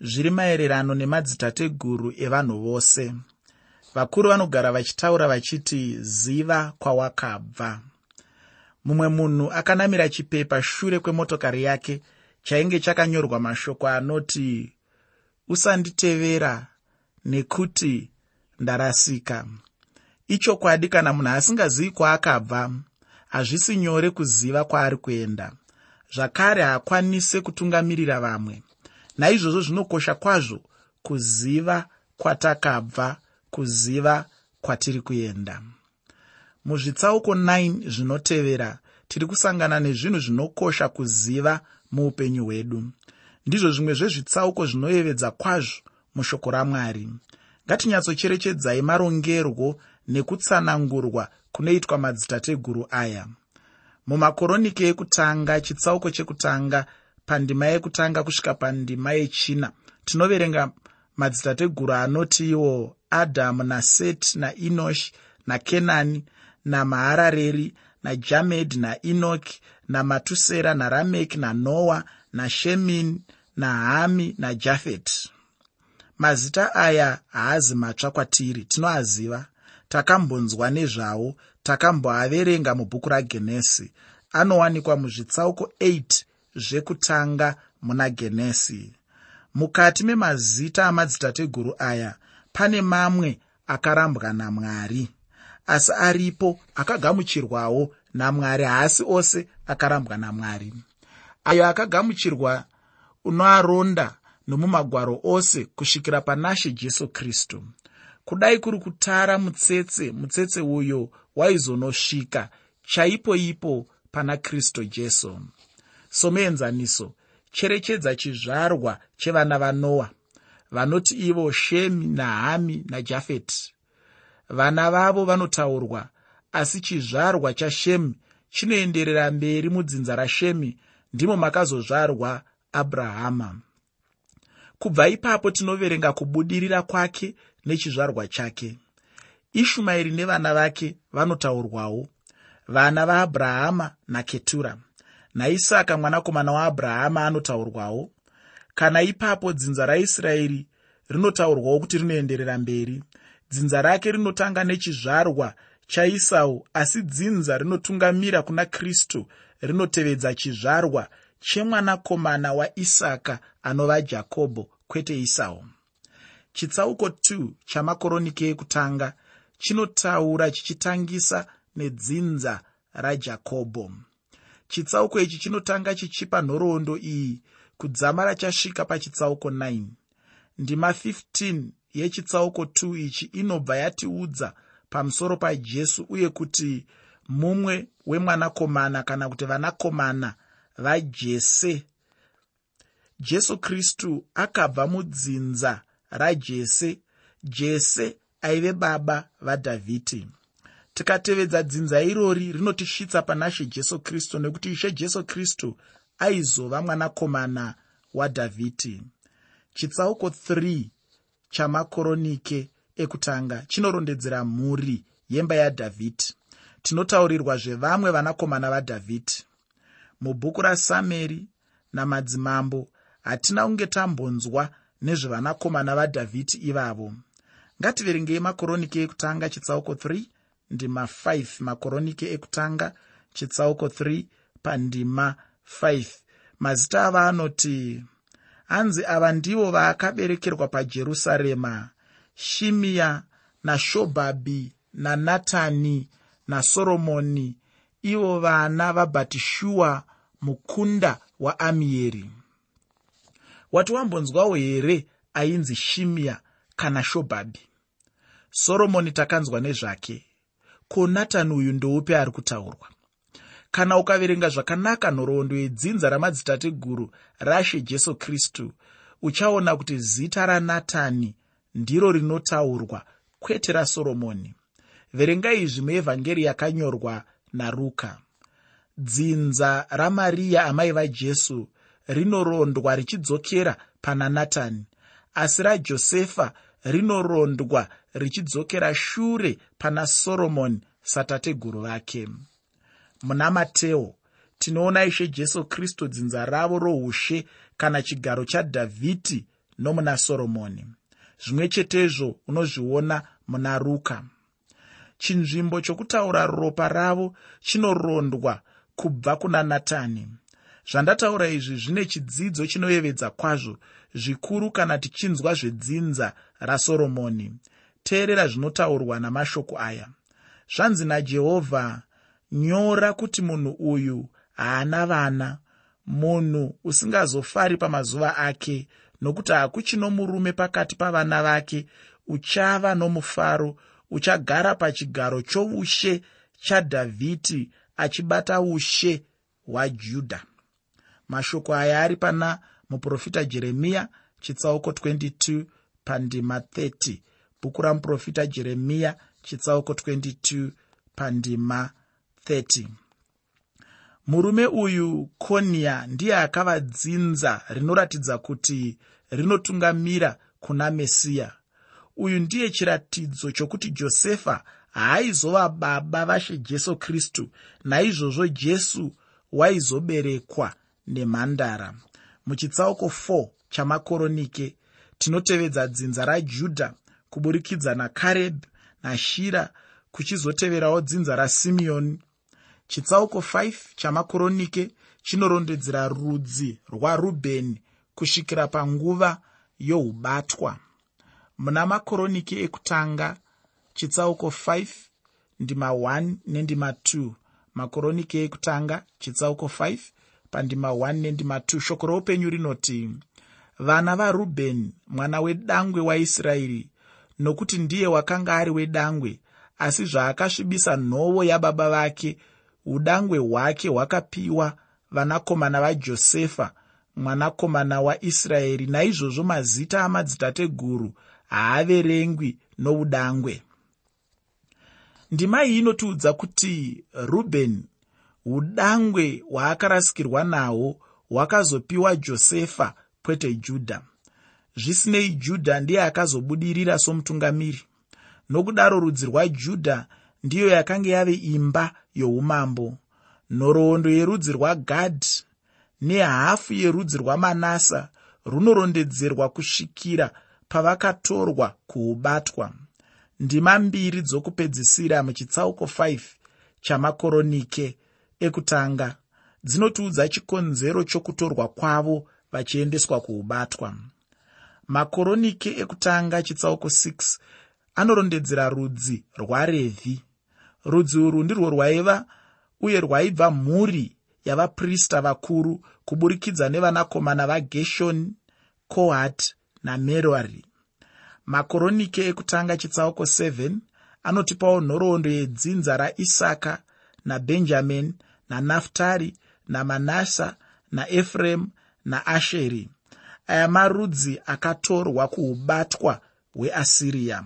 zviri maererano nemadzitateguru evanhu vose. Vakuru vanogara vachitaura vachiti ziva kwawakabva. Mumwe munhu akanamira chipepa shure kwemotokari yake chainge chakanyorwa mashoko anoti usanditevera nekuti ndarasika. Ichokwadi kana munhu asingazivi kwaakabva hazvisi nyore kuziva kwaari kuenda. Zvakare haakwanise kutungamirira vamwe naizvozvo zvinokosha kwazvo kuziva kwatakabva kuziva kwatiri kuenda. Muzvitsauko 9 zvinotevera tiri kusangana nezvinhu zvinokosha kuziva muupenyu hwedu. Ndizvo zvimwe zvezvitsauko zvinoyevedza kwazvo mushoko ramwari. Ngatinyatsocherechedzai marongerwo nekutsanangurwa kunoitwa madzitateguru aya. Mumakoroniki ekutanga chitsauko chekutanga pandima yekutanga kusvika pandima yechina. Tinoverenga madzitateguru anoti iwo adhamu naseti nainoshi nakenani namaharareri najamedhi nainoki namatusera narameki nanoa nashemini nahami najafeti mazita aya haazi matsva kwatiri tinoaziva. Takambonzwa nezvawo takamboaverenga mubhuku ragenesi. Anowanikwa muzvitsauko 8 zvekutanga muna genesi. Mukati memazita amadzitateguru aya pane mamwe akarambwa namwari asi aripo akagamuchirwawo namwari haasi ose akarambwa namwari. Ayo akagamuchirwa unoaronda nomumagwaro ose kusvikira panashe jesu kristu. Kudai kuri kutara mutsetse mutsetse uyo waizonosvika chaipo ipo pana kristu jesu somuenzaniso cherechedza chizvarwa chevana vanoa vanoti ivo shemi nahami najafeti vana vavo vanotaurwa asi chizvarwa chashemi chinoenderera mberi mudzinza rashemi ndimo makazozvarwa abrahama. Kubva ipapo tinoverenga kubudirira kwake nechizvarwa chake. Ishumaeri nevana vake vanotaurwawo vana vaabrahama naketura naisaka mwanakomana waabrahama anotaurwawo. Kana ipapo dzinza raisraeri rinotaurwawo kuti rinoenderera mberi dzinza rake rinotanga nechizvarwa chaisau asi dzinza rinotungamira kuna kristu rinotevedza chizvarwa chemwanakomana waisaka anova jakobho kwete isau chitsauko 2 chamakoroniki ekutanga chinotaura chichitangisa nedzinza rajakobho chitsauko ichi chinotanga chichipa nhoroondo iyi kudzama rachasvika pachitsauko 9 ndima 15 yechitsauko 2 ichi inobva yatiudza pamusoro pajesu uye kuti mumwe wemwanakomana kana kuti vanakomana vajese. Jesu kristu akabva mudzinza rajese. Jese aive baba vadhavhidhi tikatevedza dzinza irori rinotisvitsa pana she jesu kristu nekuti ishe jesu kristu aizova mwanakomana wadhavhidhi chitsauko 3 chamakoronike ekutanga chinorondedzera mhuri yemba yadhavhidhi tinotaurirwa zvevamwe vanakomana vadhavhidhi mubhuku rasameri namadzimambo hatina kunge tambonzwa nezvevanakomana vadhavhidhi ivavo. Ngativerengei makoroniki ekutanga chitsauko 3 ndima 5 makoroniki ekutanga chitsauko 3 pandima 5 mazita ava anoti hanzi ava ndivo vaakaberekerwa pajerusarema shimiya nashobhabhi nanatani nasoromoni ivo vana vabhatishuwa mukunda waamieri wati wambonzwawo here ainzi shimiya kana shobhabhi soromoni takanzwa nezvake ko natani uyu ndoupi ari kutaurwa? Kana ukaverenga zvakanaka nhoroondo yedzinza ramadzitateguru rashe jesu kristu uchaona kuti zita ranatani ndiro rinotaurwa kwete rasoromoni verenga izvi muevhangeri yakanyorwa naruka. Dzinza ramariya amai vajesu rinorondwa richidzokera pana natani asi rajosefa rinorondwa richidzokera shure pana soromoni satateguru vake. Muna mateo tinoona ishe jesu kristu dzinza ravo roushe kana chigaro chadhavhidhi nomuna soromoni zvimwe chetezvo unozviona muna ruka chinzvimbo chokutaura ropa ravo chinorondwa kubva kuna natani. Zvandataura izvi zvine chidzidzo chinoyevedza kwazvo zvikuru kana tichinzwa zvedzinza rasoromoni teerera zvinotaurwa namashoko aya. Zvanzi najehovha nyora kuti munhu uyu haana vana munhu usingazofari pamazuva ake nokuti hakuchino murume pakati pavana vake uchava nomufaro uchagara pachigaro choushe chadhavhidhi achibata ushe hwajudha. Mashoko aya ari pana muprofita jeremiya chitsauko 22 pandima 30 bhuku ramuprofita jeremiya chitsauko 22 pandima 30 murume uyu konia ndiye akavadzinza rinoratidza kuti rinotungamira kuna mesiya. Uyu ndiye chiratidzo chokuti josefa haaizova baba vashe jesu kristu naizvozvo jesu waizoberekwa nemhandara. Muchitsauko 4 chamakoronike tinotevedza dzinza rajudha kuburikidza nakarebh nashira kuchizoteverawo dzinza rasimeoni chitsauko 5 chamakoronike chinorondedzera rudzi rwarubheni kusvikira panguva yohubatwa. Muna makoroniki ekutanga chitsauko 5 ndima 1 nendima 2 makoroniki ekutanga chitsauko 5 pandima 1 nendima 2 shoko roupenyu rinoti vana varubheni mwana wedangwe waisraeri nokuti ndiye wakanga ari wedangwe asi zvaakasvibisa nhovo yababa vake udangwe hwake hwakapiwa vanakomana vajosefa mwanakomana waisraeri naizvozvo mazita amadzitateguru haaverengwi noudangwe. Ndima iyi inotiudza kuti rubheni udangwe hwaakarasikirwa nahwo hwakazopiwa josefa kwete judha zvisinei judha ndiye akazobudirira somutungamiri. Nokudaro rudzi rwajudha ndiyo yakanga yave imba youmambo. Nhoroondo yerudzi rwagadhi nehafu yerudzi rwamanasa runorondedzerwa kusvikira pavakatorwa kuubatwa. Ndima mbiri dzokupedzisira muchitsauko 5 chamakoronike ekutanga. Dzinotiudza chikonzero chokutorwa kwavo vachiendeswa kuubatwa makoronike ekutanga chitsauko 6 anorondedzera rudzi rwarevhi. Rudzi urwu ndirwo rwaiva uye rwaibva mhuri yavaprista vakuru kuburikidza nevanakomana vageshoni kohati namerari makoronike ekutanga chitsauko 7 anotipawo nhoroondo yedzinza raisaka nabhenjamini nanaftari namanasa naefuremu naasheri aya marudzi akatorwa kuubatwa hweasiriya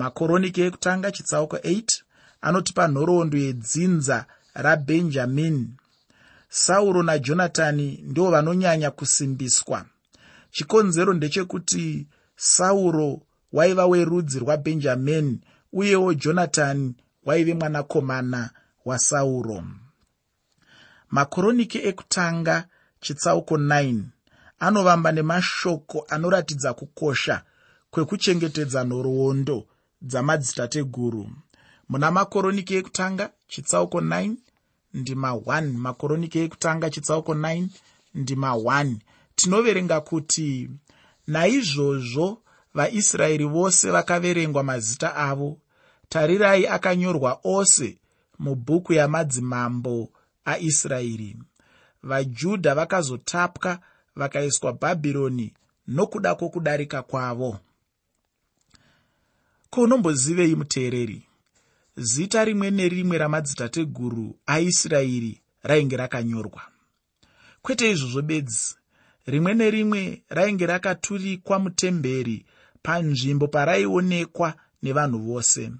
makoronike ekutanga chitsauko 8 anotipa nhoroondo yedzinza rabhenjamini sauro najonatani ndo vanonyanya kusimbiswa. Chikonzero ndechekuti sauro waiva werudzi rwabhenjamini uyewo jonatani waive mwanakomana wasauro. Makoroniki ekutanga chitsauko 9 anovamba nemashoko anoratidza kukosha kwekuchengetedza nhoroondo dzamadzitateguru. Muna makoroniki ekutanga chitsauko 9 ndima 1 makoroniki ekutanga chitsauko 9 ndima 1 tinoverenga kuti naizvozvo vaisraeri vose vakaverengwa mazita avo. Tarirai akanyorwa ose mubhuku yamadzimambo aisraeri vajudha vakazotapwa vakaiswa bhabhironi nokuda kwokudarika kwavo. Kounombozivei muteereri? Zita rimwe nerimwe ramadzitateguru aisraeri rainge rakanyorwa. Kwete izvozvo bedzi. Rimwe nerimwe rainge rakaturikwa mutemberi panzvimbo paraionekwa nevanhu vose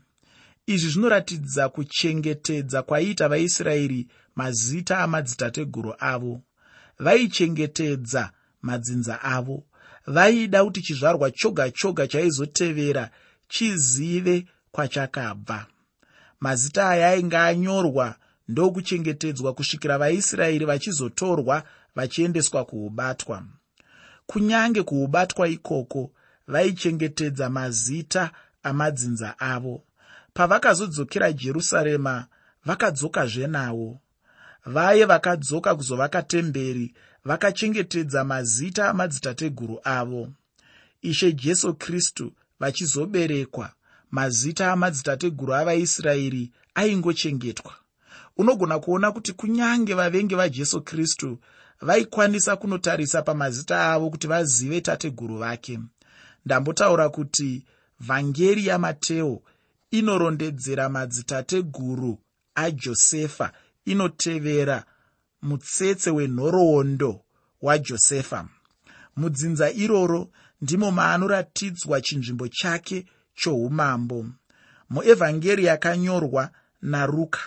izvi zvinoratidza kuchengetedza kwaiita vaisraeri mazita amadzitateguru avo. Vaichengetedza madzinza avo. Vaida kuti chizvarwa choga choga chaizotevera chizive kwachakabva. Mazita aya ainge anyorwa ndokuchengetedzwa kusvikira vaisraeri vachizotorwa vachiendeswa kuubatwa kunyange kuubatwa ikoko vaichengetedza mazita amadzinza avo pavakazodzokera jerusarema vakadzokazve nawo vaye vakadzoka kuzovaka temberi vakachengetedza mazita amadzitateguru avo. Ishe jesu kristu vachizoberekwa mazita amadzitateguru avaisraeri aingochengetwa. Unogona kuona kuti kunyange vavengi vajesu kristu vaikwanisa kunotarisa pamazita avo kuti vazive tateguru vake. Ndambotaura kuti vhangeri yamateo inorondedzera madzitateguru ajosefa inotevera mutsetse wenhoroondo wajosefa. Mudzinza iroro ndimo maanoratidzwa chinzvimbo chake choumambo. Muevhangeri yakanyorwa naruka.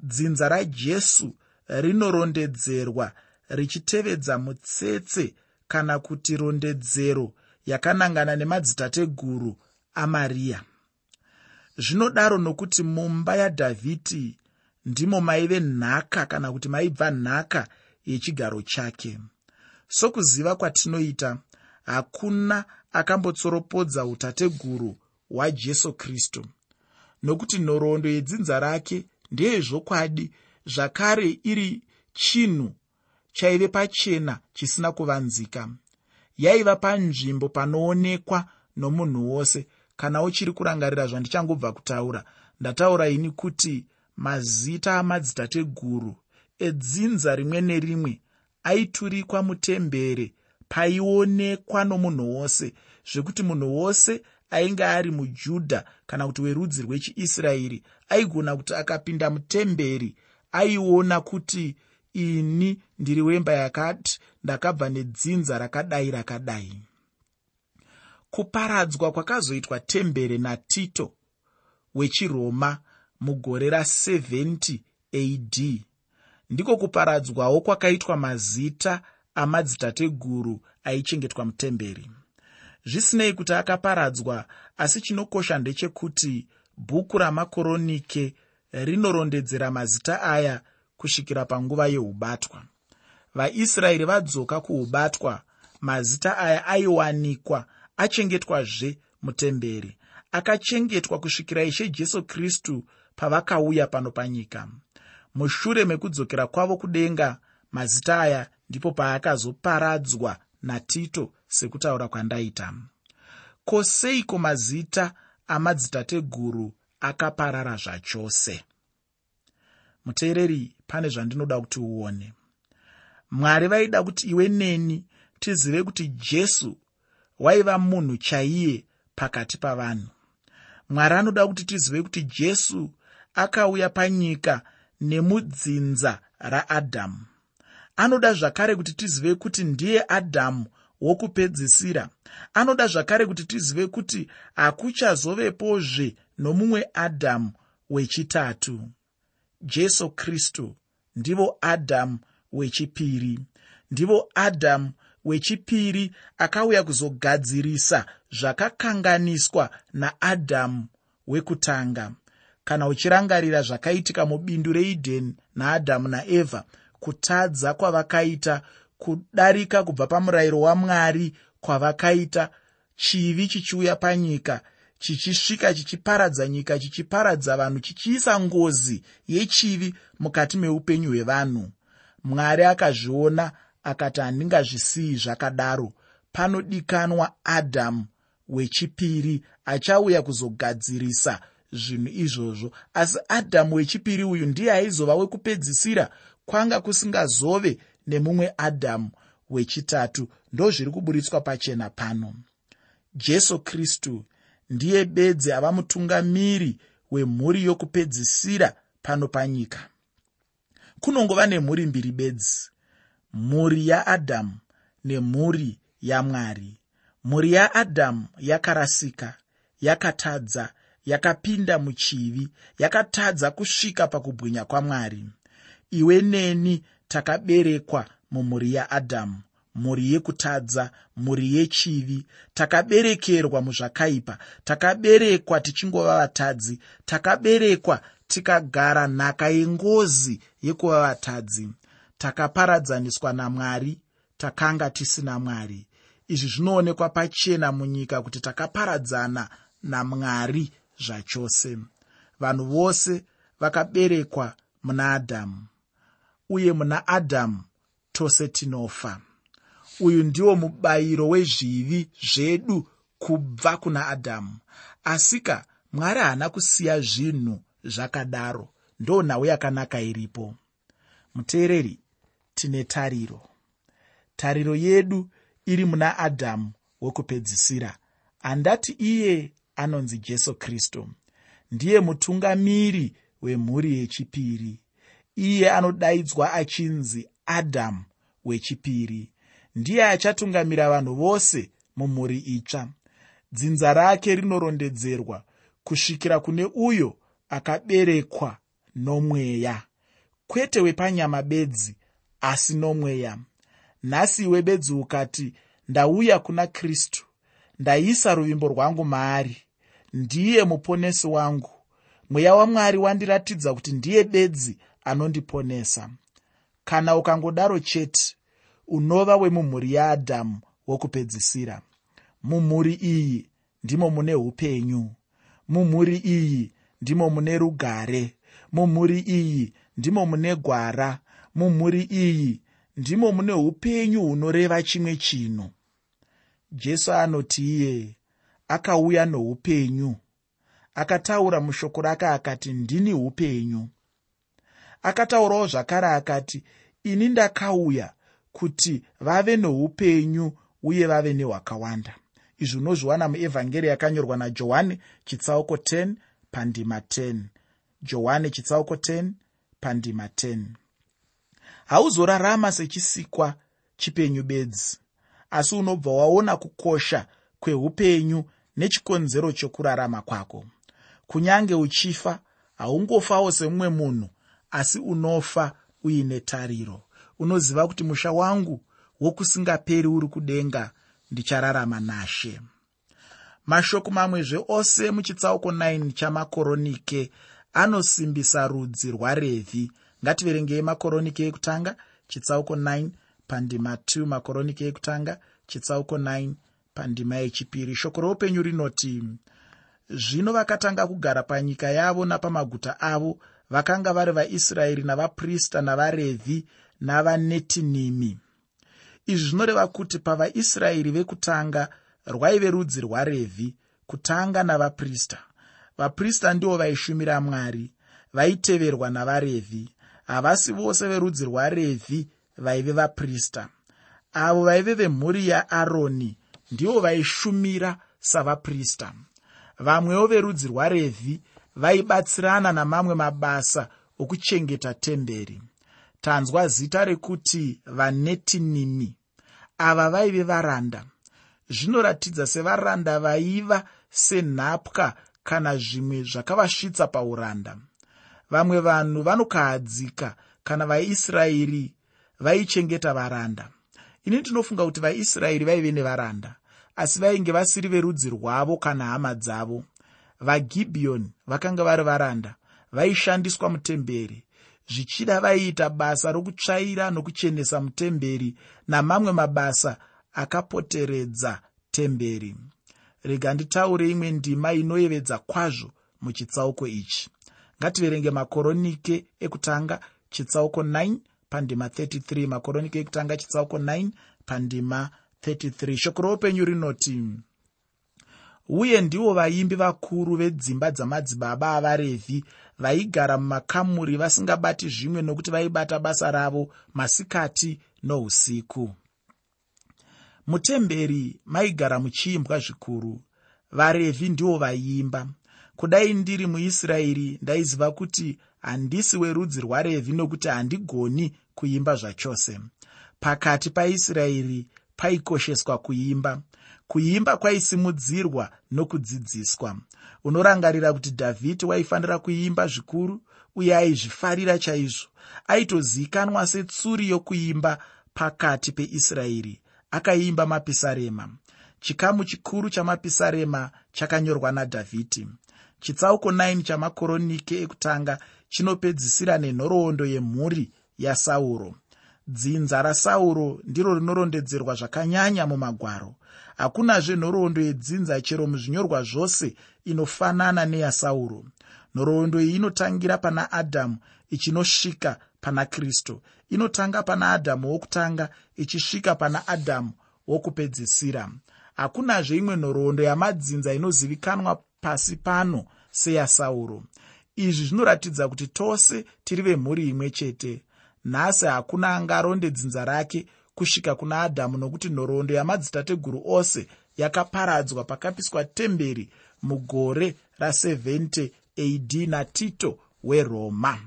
Dzinza rajesu rinorondedzerwa richitevedza mutsetse kana kuti rondedzero yakanangana nemadzitateguru amariya zvinodaro nokuti mumba yadhavhidhi ndimo maive nhaka kana kuti maibva nhaka yechigaro chake. Sokuziva kwatinoita hakuna akambotsoropodza utateguru hwajesu kristu. Nokuti nhoroondo yedzinza rake ndeyezvokwadi zvakare iri chinhu chaive pachena chisina kuvanzika. Yaiva panzvimbo panoonekwa nomunhu wose kana uchiri kurangarira zvandichangobva kutaura ndataura ini kuti mazita amadzitateguru edzinza rimwe nerimwe aiturikwa mutembere paionekwa nomunhu wose zvekuti munhu wose ainge ari mujudha kana kuti werudzi rwechiisraeri aigona kuti akapinda mutemberi aiona kuti ini ndiri wemba yakati ndakabva nedzinza rakadai rakadai kuparadzwa kwakazoitwa tembere natito wechiroma mugore ra70 ad ndiko kuparadzwawo kwakaitwa mazita amadzitateguru aichengetwa mutemberi. Zvisinei kuti akaparadzwa asi chinokosha ndechekuti bhuku ramakoronike rinorondedzera mazita aya kusvikira panguva yeubatwa. Vaisraeri vadzoka kuubatwa mazita aya aiwanikwa achengetwazve mutemberi akachengetwa kusvikira ishe jesu kristu pavakauya pano panyika. Mushure mekudzokera kwavo kudenga mazita aya ndipo paakazoparadzwa natito sekutaura kwandaita. Koseiko mazita amadzitateguru akaparara zvachose? Muteereri pane zvandinoda kuti uone. Mwari vaida kuti iwe neni tizive kuti jesu waiva munhu chaiye pakati pavanhu. Mwari anoda kuti tizive kuti jesu akauya panyika nemudzinza raadhamu. Anoda zvakare kuti tizive kuti ndiye adhamu wokupedzisira. Anoda zvakare kuti tizive kuti hakuchazovepozve nomumwe adhamu wechitatu. Jesu kristu ndivo adhamu wechipiri ndivo adhamu wechipiri akauya kuzogadzirisa zvakakanganiswa naadhamu wekutanga. Kana uchirangarira zvakaitika mubindu reidheni naadhamu naevha kutadza kwavakaita kudarika kubva pamurayiro wamwari kwavakaita chivi chichiuya panyika chichisvika chichiparadza nyika chichiparadza vanhu chichiisa ngozi yechivi mukati meupenyu hwevanhu. Mwari akazviona akati handingazvisiyi zvakadaro. Panodikanwa adhamu wechipiri achauya kuzogadzirisa zvinhu izvozvo. Asi adhamu wechipiri uyu ndiye aizova wekupedzisira kwanga kusingazove nemumwe adhamu wechitatu. Ndozviri kuburitswa pachena pano. Jesu kristu ndiye bedzi ava mutungamiri wemhuri yokupedzisira pano panyika. Kunongova nemhuri mbiri bedzi mhuri yaadhamu nemhuri yamwari mhuri yaadhamu yakarasika yakatadza yakapinda muchivi yakatadza kusvika pakubwinya kwamwari. Iwe neni takaberekwa mumhuri yaadhamu mhuri yekutadza mhuri yechivi takaberekerwa muzvakaipa takaberekwa tichingova vatadzi takaberekwa tikagara nhaka yengozi yekuva vatadzi takaparadzaniswa namwari takanga tisina mwari. Izvi zvinoonekwa pachena munyika kuti takaparadzana namwari zvachose. Vanhu vose vakaberekwa muna adhamu uye muna adhamu tose tinofa. Uyu ndiwo mubayiro wezvivi zvedu kubva kuna adhamu asika mwari haana kusiya zvinhu zvakadaro ndo nhau yakanaka iripo. Muteereri tine tariro. Tariro yedu iri muna adhamu wekupedzisira handati iye anonzi jesu kristu. Ndiye mutungamiri wemhuri yechipiri. Iye anodaidzwa achinzi adhamu wechipiri. Ndiye achatungamira vanhu vose mumhuri itsva. Dzinza rake rinorondedzerwa kusvikira kune uyo akaberekwa nomweya. Kwete wepanyama bedzi asi nomweya. Nhasi iwe bedzi ukati ndauya kuna kristu. Ndaisa ruvimbo rwangu maari. Ndiye muponesi wangu. Mweya wamwari wandiratidza kuti ndiye bedzi anondiponesa. Kana ukangodaro chete unova wemumhuri yaadhamu wokupedzisira. Mumhuri iyi ndimo mune upenyu. Mumhuri iyi ndimo mune rugare. Mumhuri iyi ndimo mune gwara mumhuri iyi ndimo mune upenyu hunoreva chimwe chinhu jesu anoti iye akauya noupenyu akataura mushoko rake akati ndini upenyu. Akataurawo zvakare akati ini ndakauya kuti vave noupenyu uye vave nehwakawanda. Izvi unozviwana muevhangeri yakanyorwa najohani chitsauko 10 pandima 10 johani chitsauko 10 pandima 10 hauzorarama sechisikwa chipenyu bedzi. Asi unobva waona kukosha kweupenyu nechikonzero chokurarama kwako. Kunyange uchifa haungofawo semumwe munhu asi unofa uine tariro. Unoziva kuti musha wangu wokusingaperi uri kudenga ndichararama nashe. Mashoko mamwezve ose muchitsauko 9 chamakoronike anosimbisa rudzi rwarevhi ngativerengei makoronike ekutanga chitsauko 9 pandima 2 makoronike ekutanga chitsauko 9 pandima yechipiri. Shoko roupenyu rinoti zvino vakatanga kugara panyika yavo napamaguta avo vakanga vari vaisraeri navaprista navarevhi navanetinimi. Izvi zvinoreva kuti pavaisraeri vekutanga rwaive rudzi rwarevhi kutanga navaprista. Vaprista ndivo vaishumira mwari vaiteverwa navarevhi havasi vose verudzi rwarevhi vaive vaprista. Avo vaive vemhuri yaaroni ndivo vaishumira savaprista. Vamwewo verudzi rwarevhi vaibatsirana namamwe mabasa okuchengeta temberi. Tanzwa zita rekuti vanetinimi. Ava vaive varanda. Zvinoratidza sevaranda vaiva senhapwa kana zvimwe zvakavasvitsa pauranda vamwe vanhu vanokahadzika kana vaisraeri vaichengeta varanda. Ini ndinofunga kuti vaisraeri vaive nevaranda asi vainge vasiri verudzi rwavo kana hama dzavo. Vagibhiyoni vakanga vari varanda vaishandiswa mutemberi zvichida vaiita basa rokutsvaira nokuchenesa mutemberi namamwe mabasa akapoteredza temberi. Rega nditaure imwe ndima inoyevedza kwazvo muchitsauko ichi ngativerenge makoronike ekutanga chitsauko 9 pandima 33 makoronike ekutanga chitsauko 9 pandima 33 shoko roupenyu rinoti uye ndivo vaimbi vakuru vedzimba dzamadzibaba avarevhi. Vaigara mumakamuri vasingabati zvimwe nokuti vaibata basa ravo masikati nousiku. Mutemberi maigara muchiimbwa zvikuru. Varevhi ndivo vaiimba kudai ndiri muisraeri ndaiziva kuti handisi werudzi rwarevhi nokuti handigoni kuimba zvachose. Pakati paisraeri paikosheswa kuimba. Kuimba kwaisimudzirwa nokudzidziswa. Unorangarira kuti dhavhidhi waifanira kuimba zvikuru uye aizvifarira chaizvo. Aitozikanwa setsuri yokuimba pakati peisraeri. Akaimba mapisarema. Chikamu chikuru chamapisarema chakanyorwa nadhavhidhi chitsauko 9 chamakoronike ekutanga chinopedzisira nenhoroondo yemhuri yasauro. Dzinza rasauro ndiro rinorondedzerwa zvakanyanya mumagwaro. Hakunazve nhoroondo yedzinza chero muzvinyorwa zvose inofanana neyasauro. Nhoroondo iyi inotangira pana adhamu ichinosvika pana kristu. Inotanga pana adhamu wokutanga ichisvika pana adhamu wokupedzisira. Hakunazve imwe nhoroondo yamadzinza inozivikanwa pasi pano seyasauro izvi zvinoratidza kuti tose tiri vemhuri imwe chete. Nhasi hakuna angaronde dzinza rake kusvika kuna adhamu nokuti nhoroondo yamadzitateguru ose yakaparadzwa pakapiswa temberi mugore ra70 ad natito weroma.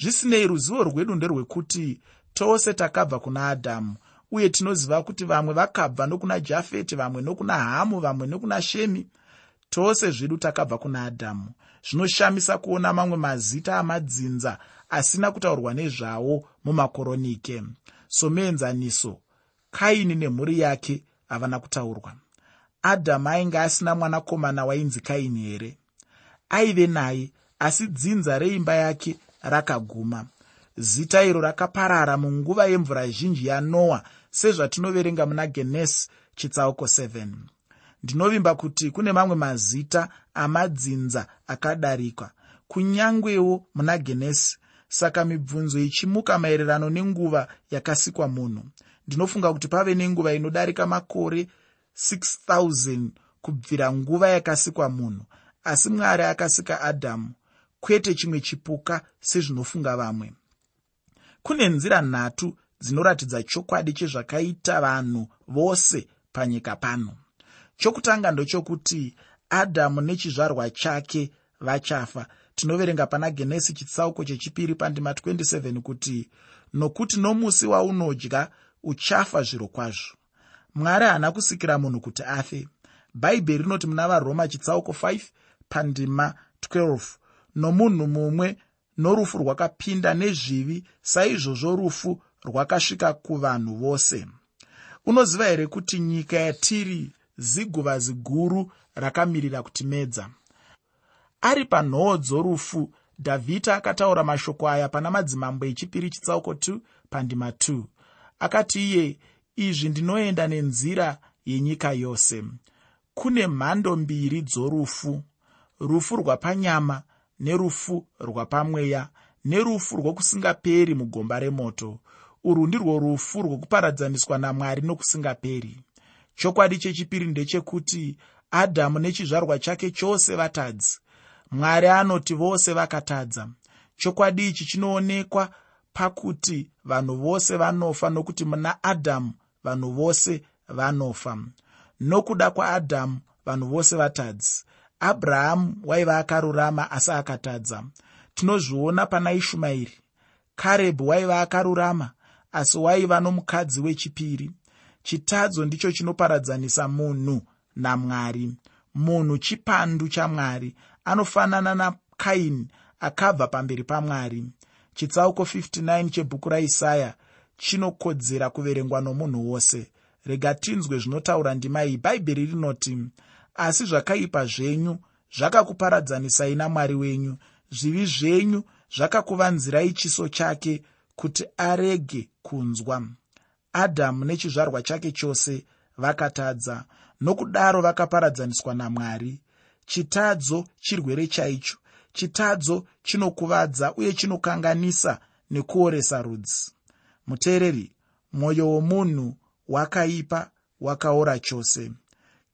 Zvisinei ruzivo rwedu nderwekuti tose takabva kuna adhamu uye tinoziva kuti vamwe vakabva nokuna jafeti vamwe nokuna hamu vamwe nokuna shemi tose zvedu takabva kuna adhamu zvinoshamisa kuona mamwe mazita amadzinza asina kutaurwa nezvawo mumakoronike. Somuenzaniso kaini nemhuri yake havana kutaurwa. Adhamu ainge asina mwanakomana wainzi kaini here? Aive naye asi dzinza reimba yake rakaguma. Zita iro rakaparara munguva yemvura zhinji yanoa sezvatinoverenga muna genesi chitsauko 7 ndinovimba kuti kune mamwe mazita amadzinza akadarikwa kunyangwewo muna genesi. Saka mibvunzo ichimuka maererano nenguva yakasikwa munhu. Ndinofunga kuti pave nenguva inodarika makore 6000 kubvira nguva yakasikwa munhu. Asi mwari akasika adhamu kwete chimwe chipuka sezvinofunga vamwe. Kune nzira nhatu dzinoratidza chokwadi chezvakaita vanhu vose panyika pano chokutanga ndochokuti adhamu nechizvarwa chake vachafa. Tinoverenga pana genesi chitsauko chechipiri pandima 27 kuti nokuti nomusi waunodya uchafa zviro kwazvo. Mwari haana kusikira munhu kuti afe. Bhaibheri rinoti muna varoma chitsauko 5 pandima 12 nomunhu mumwe norufu rwakapinda nezvivi saizvozvo rufu rwakasvika kuvanhu vose. Unoziva here kuti nyika yatiri ziguva ziguru rakamirira kutimedza. Ari panhoo dzorufu dhavhidhi akataura mashoko aya pana madzimambo echipiri chitsauko 2 pandima 2 akati iye izvi ndinoenda nenzira yenyika yose. Kune mhando mbiri dzorufu rufu rwapanyama nerufu rwapamweya nerufu rwokusingaperi mugomba remoto. Urwu ndirwo rufu rwokuparadzaniswa namwari nokusingaperi chokwadi chechipiri ndechekuti adhamu nechizvarwa chake chose vatadzi. Mwari anoti vose vakatadza. Chokwadi ichi chinoonekwa pakuti vanhu vose vanofa nokuti muna adhamu vanhu vose vanofa. Nokuda kwaadhamu vanhu vose vatadzi. Abrahamu waiva akarurama asi akatadza. Tinozviona pana ishumairi. Karebhu waiva akarurama asi waiva nomukadzi wechipiri chitadzo ndicho chinoparadzanisa munhu namwari. Munhu chipandu chamwari anofanana nakaini akabva pamberi pamwari. Chitsauko 59 chebhuku raisaya chinokodzera kuverengwa nomunhu wose. Rega tinzwe zvinotaura ndima iyi bhaibheri rinoti asi zvakaipa zvenyu zvakakuparadzanisai namwari wenyu zvivi zvenyu zvakakuvanzirai chiso chake kuti arege kunzwa adhamu nechizvarwa chake chose vakatadza nokudaro vakaparadzaniswa namwari. Chitadzo chirwere chaicho chitadzo chinokuvadza uye chinokanganisa nekuoresa rudzi. Muteereri mwoyo womunhu wakaipa wakaora chose.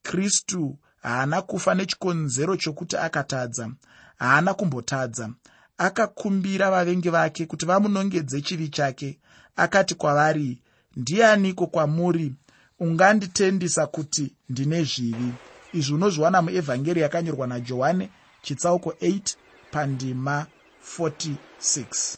Kristu haana kufa nechikonzero chokuti akatadza haana kumbotadza. Akakumbira vavengi vake kuti vamunongedze chivi chake akati kwavari ndianiko kwamuri unganditendisa kuti ndine zvivi? Izvi unozviwana muevhangeri yakanyorwa najohani chitsauko 8 pandima 46